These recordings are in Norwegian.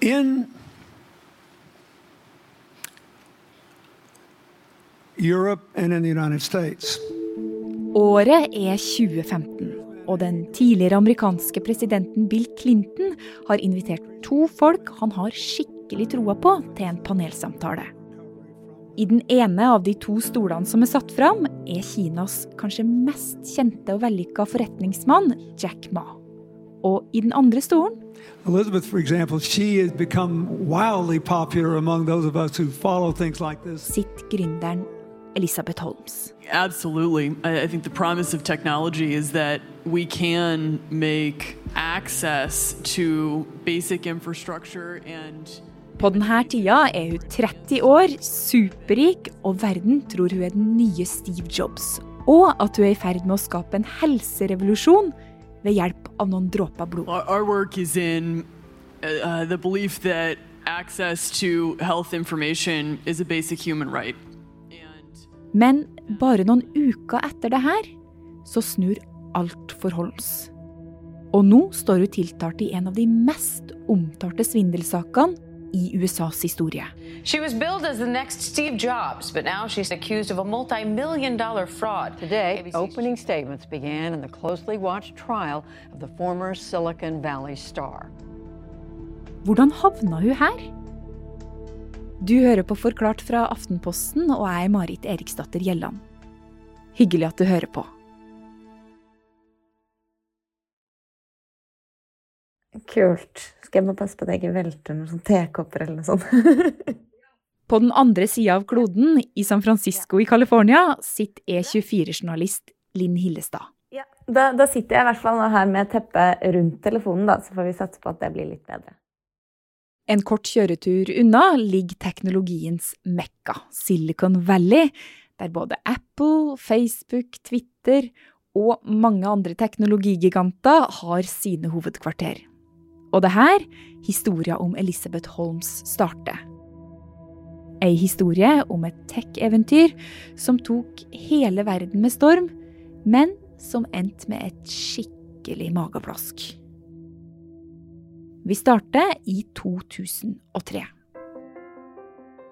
In Europe and in the United States. Året er 2015, og den tidligere amerikanske presidenten Bill Clinton har invitert to folk han har skikkelig troa på, til en panelsamtale. I den ene av de to stolene som er satt fram, er Kinas kanskje mest kjente og vellykka forretningsmann, Jack Ma. Og i den andre stolen Elizabeth, for example, she has become wildly popular among those of us who follow things like this. Sitt gründeren Elisabeth Holmes. Absolutely. I, I think the promise of technology is that we can make access to basic infrastructure and På denne tida er hun 30 år, superrik, og verden tror hun er den nye Steve Jobs. Og at hun er i ferd med å skape en helserevolusjon ved hjelp av noen dråper blod. our, our work is in uh, uh, the belief that access to health information is a basic human right. And Men bare noen uker etter det her, så snur alt for Holmes. Og nå står hun tiltalt i en av de mest omtalte svindelsakene i USAs historie. She was billed as the next Steve Jobs, but now she's accused of a multi million dollar fraud. Today, ABC's opening statements began in the closely watched trial of the former Silicon Valley star. Hvordan havna hun her? Du hører på Forklart fra Aftenposten, og jeg er Marit Eriksdatter Gjelland. Hyggelig at du hører på. Kult. Skal jeg bare passe på at jeg ikke velter noen sånn tekopper eller noe sånt. På den andre sida av kloden, i San Francisco i California, sitter E24-journalist Linn Hillestad. ja, da, da sitter jeg i hvert fall her med teppet rundt telefonen, da, så får vi satse på at det blir litt bedre. En kort kjøretur unna ligger teknologiens mekka, Silicon Valley, der både Apple, Facebook, Twitter og mange andre teknologigiganter har sine hovedkvarter. Og det her historia om Elisabeth Holmes starter. Ei historie om et tech-eventyr som tok hele verden med storm, men som endte med et skikkelig mageplask. Vi starter i 2003.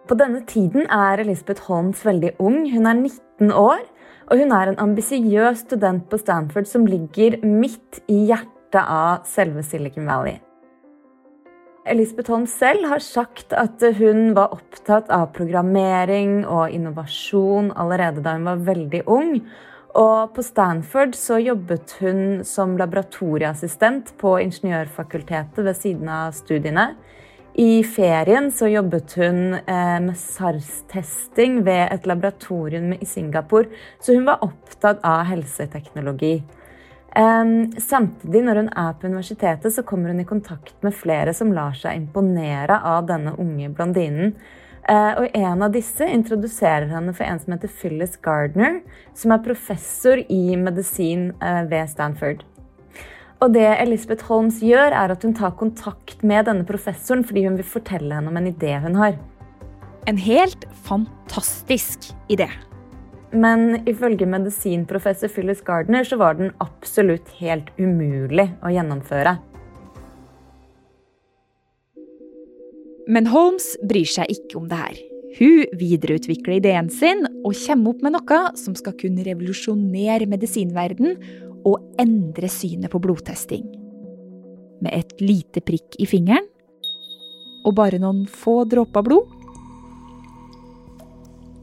På denne tiden er Elisabeth Holmes veldig ung. Hun er 19 år, og hun er en ambisiøs student på Stanford som ligger midt i hjertet av selve Silicon Valley. Elisabeth Holm selv har sagt at hun var opptatt av programmering og innovasjon allerede da hun var veldig ung. Og på Stanford så jobbet hun som laboratorieassistent på ingeniørfakultetet ved siden av studiene. I ferien så jobbet hun eh, med SARS-testing ved et laboratorium i Singapore, så hun var opptatt av helseteknologi. Samtidig, når hun er på universitetet, så kommer hun i kontakt med flere som lar seg imponere av denne unge blondinen. Eh, og en av disse introduserer henne for en som heter Phyllis Gardner, som er professor i medisin eh, ved Stanford. Og det Elizabeth Holmes gjør, er at hun tar kontakt med denne professoren fordi hun vil fortelle henne om en idé hun har. En helt fantastisk idé. Men ifølge medisinprofessor Phyllis Gardner så var den absolutt helt umulig å gjennomføre. Men Holmes bryr seg ikke om det her. Hun videreutvikler ideen sin og kommer opp med noe som skal kunne revolusjonere medisinverden og endre synet på blodtesting. Med et lite prikk i fingeren og bare noen få dråper blod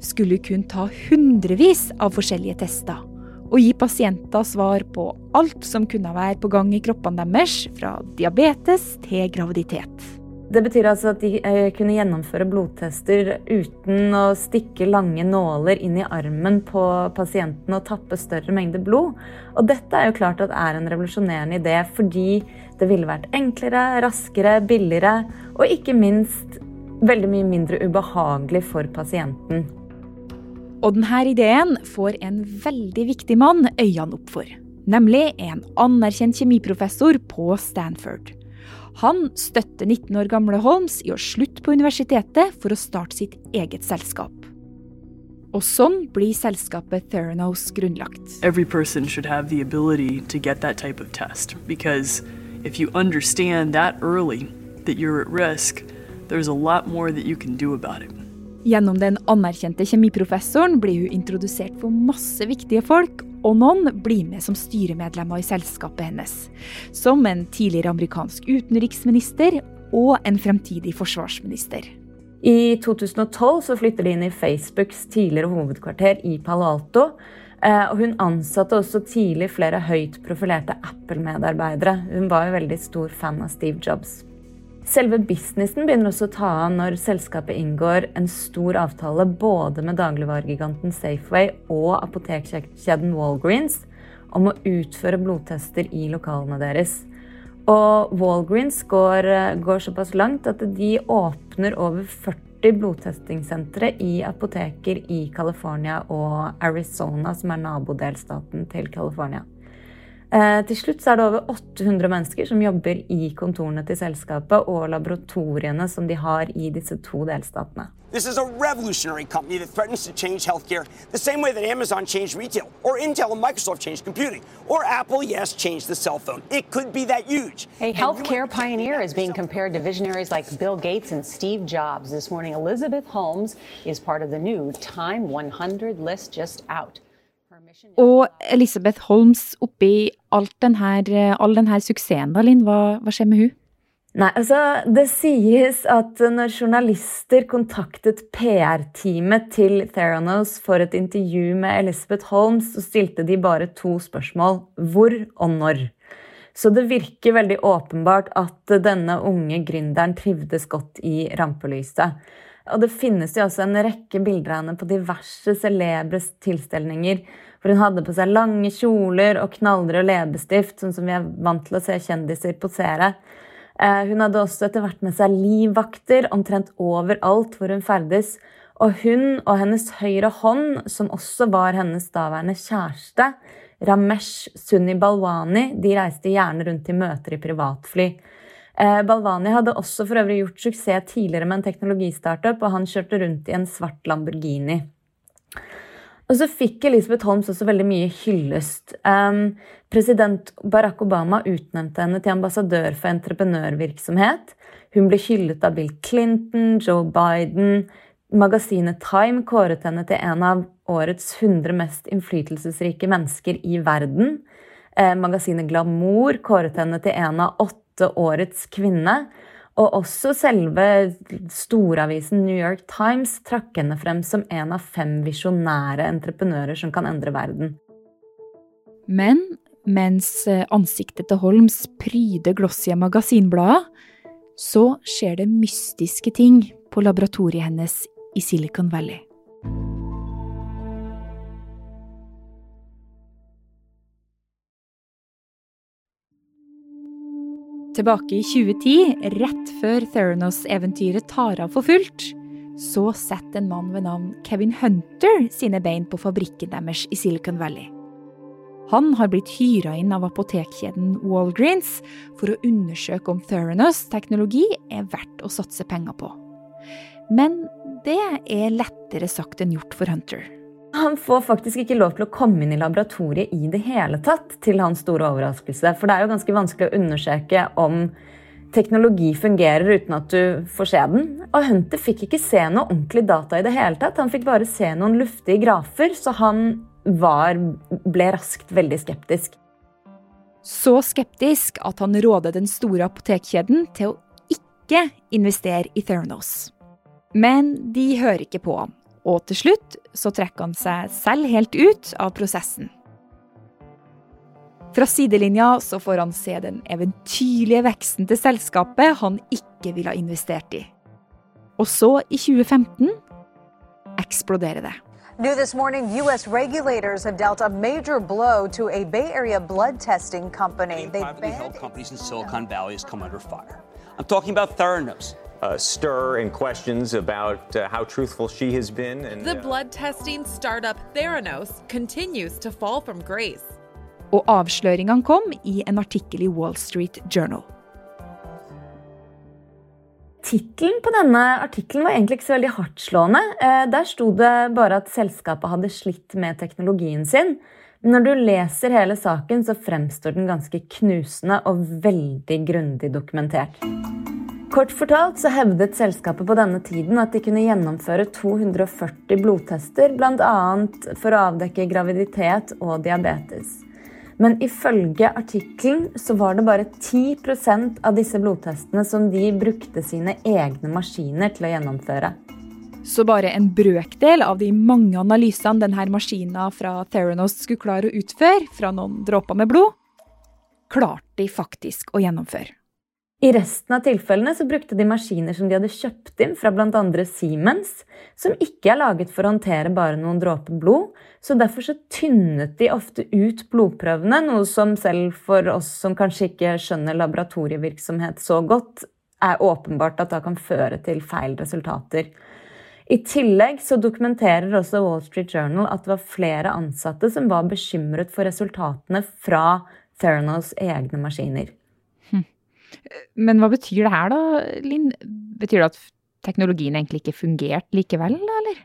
skulle kun ta hundrevis av forskjellige tester og gi pasienter svar på alt som kunne være på gang i kroppene deres, fra diabetes til graviditet. Det betyr altså at de eh, kunne gjennomføre blodtester uten å stikke lange nåler inn i armen på pasienten og tappe større mengder blod. Og dette er jo klart at er en revolusjonerende idé, fordi det ville vært enklere, raskere, billigere og ikke minst veldig mye mindre ubehagelig for pasienten. Og denne ideen får en veldig viktig mann øynene opp for. Nemlig en anerkjent kjemiprofessor på Stanford. Han støtter 19 år gamle Holmes i å slutte på universitetet for å starte sitt eget selskap. Og sånn blir selskapet Theranos grunnlagt. every person should have the ability to get that type of test because if you understand that early that you're at risk, there's a lot more that you can do about it. Gjennom den anerkjente kjemiprofessoren blir hun introdusert for masse viktige folk, og noen blir med som styremedlemmer i selskapet hennes. Som en tidligere amerikansk utenriksminister og en fremtidig forsvarsminister. I 2012 så flytter de inn i Facebooks tidligere hovedkvarter i Palo Alto. Eh, og hun ansatte også tidlig flere høyt profilerte Apple-medarbeidere. Hun var jo veldig stor fan av Steve Jobs. Selve businessen begynner også å ta av når selskapet inngår en stor avtale både med dagligvaregiganten Safeway og apotekkjeden Walgreens om å utføre blodtester i lokalene deres. Og Walgreens går, går såpass langt at de åpner over 40 blodtestingssentre i apoteker i California og Arizona, som er nabodelstaten til California. Eh, til slutt er det over 800 mennesker som jobber i kontorene til selskapet og laboratoriene som de har i disse to delstatene. This is a revolutionary company that threatens to change healthcare the same way that Amazon changed retail, or Intel and Microsoft changed computing, or Apple, yes, changed the cell phone. It could be that huge. A healthcare pioneer is being compared to visionaries like Bill Gates and Steve Jobs. This morning, Elizabeth Holmes is part of the new Time 100 list just out. Og Elisabeth Holmes, oppi denne, all denne suksessen, da, Linn, hva, hva skjer med hun? Nei, altså, Det sies at når journalister kontaktet PR-teamet til Theranos for et intervju med Elisabeth Holmes, så stilte de bare to spørsmål. Hvor og når? Så det virker veldig åpenbart at denne unge gründeren trivdes godt i rampelyset. Og det finnes jo også en rekke bilder av henne på diverse celebre tilstelninger hvor hun hadde på seg lange kjoler og knallrød leppestift, sånn som vi er vant til å se kjendiser posere. Eh, hun hadde også etter hvert med seg livvakter omtrent overalt hvor hun ferdes. Og hun og hennes høyre hånd, som også var hennes daværende kjæreste, Ramesh Sunni Balwani, de reiste gjerne rundt til møter i privatfly. Eh, Balwani hadde også for øvrig gjort suksess tidligere med en teknologistartup, og han kjørte rundt i en svart Lamborghini. Og så fikk Elisabeth Holmes også veldig mye hyllest. Um, president Barack Obama utnevnte henne til ambassadør for entreprenørvirksomhet. Hun ble hyllet av Bill Clinton, Joe Biden. Magasinet Time kåret henne til en av årets 100 mest innflytelsesrike mennesker i verden. Eh, magasinet Glamour kåret henne til en av åtte årets kvinne. Og også selve storavisen New York Times trakk henne frem som en av fem visjonære entreprenører som kan endre verden. Men mens eh, ansiktet til Holms pryder glossy magasinblader, så skjer det mystiske ting på laboratoriet hennes i Silicon Valley. Tilbake i 2010, rett før Theranos-eventyret tar av for fullt, så setter en mann ved navn Kevin Hunter sine bein på fabrikken deres i Silicon Valley. Han har blitt hyra inn av apotekkjeden Walgreens for å undersøke om Theranos teknologi er verdt å satse penger på. Men det er lettere sagt enn gjort for Hunter. Han får faktisk ikke lov til å komme inn i laboratoriet i det hele tatt, til hans store overraskelse. For det er jo ganske vanskelig å undersøke om teknologi fungerer uten at du får se den. Og Hunter fikk ikke se noe ordentlig data i det hele tatt. Han fikk bare se noen luftige grafer, så han var, ble raskt veldig skeptisk. Så skeptisk at han rådet den store apotekkjeden til å ikke investere i Theranos. Men de hører ikke på ham, og til slutt så trekker han seg selv helt ut av prosessen. Fra sidelinja så får han se den eventyrlige veksten til selskapet han ikke ville ha investert i. Og så, i 2015, eksploderer det. New this morning, U.S. regulators have dealt a major blow to a Bay Area blood testing company. They privately held companies in Silicon Valley has come under fire. I'm talking about Theranos. Uh, stir and questions about uh, how truthful she has been. And, the uh, blood testing startup Theranos continues to fall from grace. Og avsløringene kom i en artikkel i Wall Street Journal. Tittelen på denne artikkelen var egentlig ikke så veldig hardtslående. Eh, Der sto det bare at selskapet hadde slitt med teknologien sin. Men når du leser hele saken, så fremstår den ganske knusende og veldig grundig dokumentert. Kort fortalt så hevdet selskapet på denne tiden at de kunne gjennomføre 240 blodtester, bl.a. for å avdekke graviditet og diabetes. Men ifølge artikkelen så var det bare 10% av disse blodtestene som de brukte sine egne maskiner til å gjennomføre. Så bare en brøkdel av de mange analysene denne maskina fra Theranos skulle klare å utføre fra noen dråper med blod, klarte de faktisk å gjennomføre. I resten av tilfellene så brukte de maskiner som de hadde kjøpt inn fra bl.a. Siemens, som ikke er laget for å håndtere bare noen dråper blod, så derfor så tynnet de ofte ut blodprøvene, noe som selv for oss som kanskje ikke skjønner laboratorievirksomhet så godt, er åpenbart at det kan føre til feil resultater. I tillegg så dokumenterer også Wall Street Journal at det var flere ansatte som var bekymret for resultatene fra Theranos egne maskiner. Men hva betyr det her, da, Linn? Betyr det at teknologien egentlig ikke fungerte likevel, eller?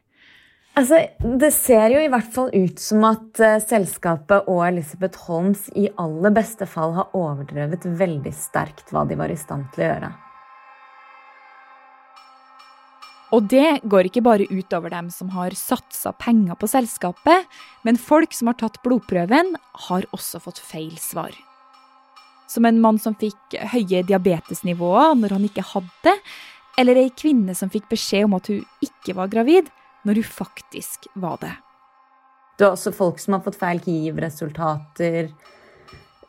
Altså, det ser jo i hvert fall ut som at uh, selskapet og Elizabeth Holmes i aller beste fall har overdrevet veldig sterkt hva de var i stand til å gjøre. Og det går ikke bare utover dem som har satsa penger på selskapet, men folk som har tatt blodprøven, har også fått feil svar. Som en mann som fikk høye diabetesnivåer når han ikke hadde, eller ei kvinne som fikk beskjed om at hun ikke var gravid, når hun faktisk var det. Du har også folk som har fått feil GIV-resultater.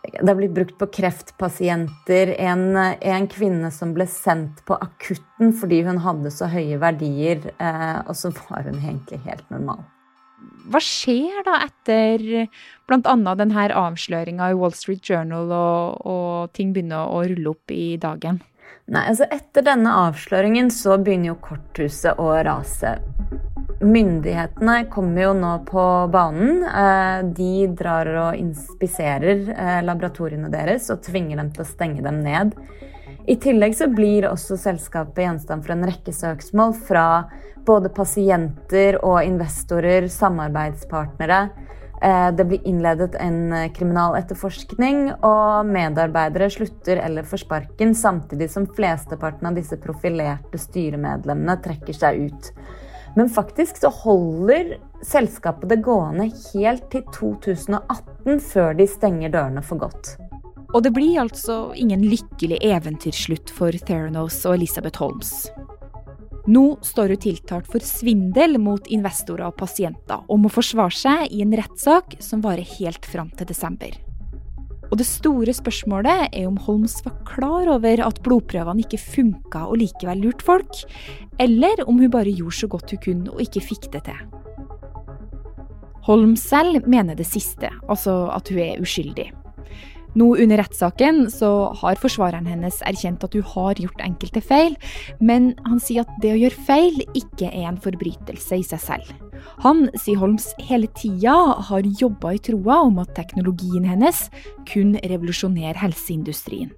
det har blitt brukt på kreftpasienter. En, en, kvinne som ble sendt på akutten fordi hun hadde så høye verdier, eh, og så var hun egentlig helt normal. Hva skjer da etter bl.a. denne avsløringa i Wall Street Journal, og, og ting begynner å rulle opp i dagen? Nei, altså Etter denne avsløringen så begynner jo korthuset å rase. Myndighetene kommer jo nå på banen. Eh, de drar og inspiserer eh, laboratoriene deres og tvinger dem til å stenge dem ned. I tillegg så blir også selskapet gjenstand for en rekke søksmål fra både pasienter og investorer, samarbeidspartnere. Eh, det blir innledet en kriminaletterforskning, og medarbeidere slutter eller får sparken, samtidig som flesteparten av disse profilerte styremedlemmene trekker seg ut. Men faktisk så holder selskapet det gående helt til 2018 før de stenger dørene for godt. Og det blir altså ingen lykkelig eventyrslutt for Theranos og Elisabeth Holmes. Nå står hun tiltalt for svindel mot investorer og pasienter, og må forsvare seg i en rettssak som varer helt fram til desember. Og det store spørsmålet er om Holmes var klar over at blodprøvene ikke funka og likevel lurte folk, eller om hun bare gjorde så godt hun kunne og ikke fikk det til. Holmes selv mener det siste, altså at hun er uskyldig. Nå under rettssaken så har forsvareren hennes erkjent at hun har gjort enkelte feil, men han sier at det å gjøre feil ikke er en forbrytelse i seg selv. Han sier Holmes hele tida har jobba i troa om at teknologien hennes kun revolusjonerer helseindustrien.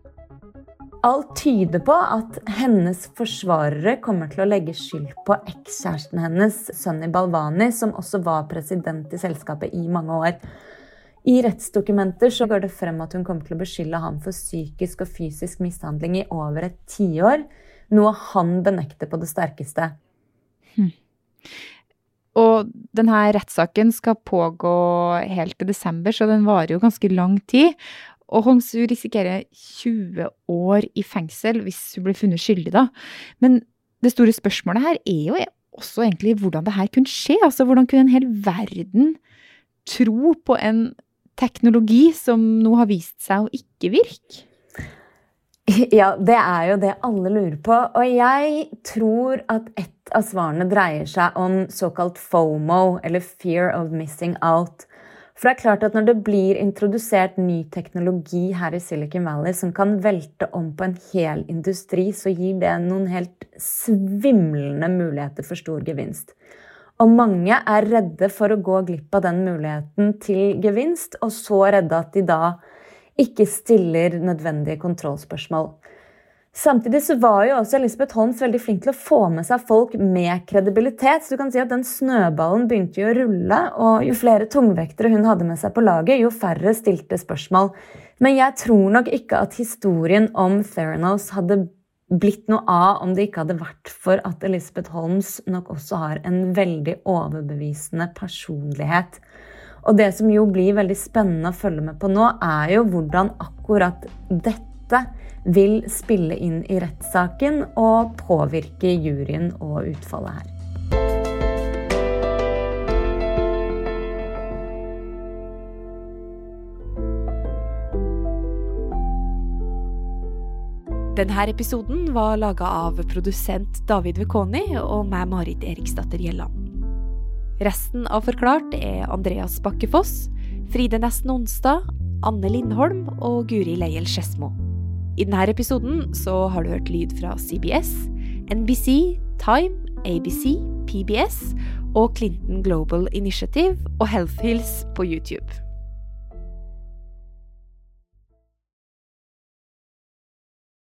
Alt tyder på at hennes forsvarere kommer til å legge skyld på ekskjæresten hennes, Sunny Balvani, som også var president i selskapet i mange år. I rettsdokumenter så går det frem at hun kommer til å beskylde ham for psykisk og fysisk mishandling i over et tiår, noe han benekter på det sterkeste. Hm. Og denne rettssaken skal pågå helt til desember, så den varer jo ganske lang tid. Og Hongsu risikerer 20 år i fengsel hvis hun blir funnet skyldig, da. Men det store spørsmålet her er jo også egentlig hvordan det her kunne skje. Altså hvordan kunne en hel verden tro på en teknologi som nå har vist seg å ikke virke? Ja, det er jo det alle lurer på. Og jeg tror at et av svarene dreier seg om såkalt FOMO, eller fear of missing out. For det er klart at når det blir introdusert ny teknologi her i Silicon Valley som kan velte om på en hel industri, så gir det noen helt svimlende muligheter for stor gevinst. Og mange er redde for å gå glipp av den muligheten til gevinst, og så redde at de da ikke stiller nødvendige kontrollspørsmål. Samtidig så var jo også Elisabeth Holmes veldig flink til å få med seg folk med kredibilitet. Så du kan si at den snøballen begynte jo å rulle, og jo flere tungvektere hun hadde med seg på laget, jo færre stilte spørsmål. Men jeg tror nok ikke at historien om Theranos hadde blitt noe av om det ikke hadde vært for at Elizabeth Holmes nok også har en veldig overbevisende personlighet. Og det som jo blir veldig spennende å følge med på nå, er jo hvordan akkurat dette vil spille inn i rettssaken og påvirke juryen og utfallet her. Denne episoden var laga av produsent David Vekoni og meg, Marit Eriksdatter Gjelland. Resten av Forklart er Andreas Bakkefoss, Fride Nesten Onsdag, Anne Lindholm og Guri Leiel Skedsmo. I denne episoden så har du hørt lyd fra CBS, NBC, Time, ABC, PBS og Clinton Global Initiative og Health Hills på YouTube.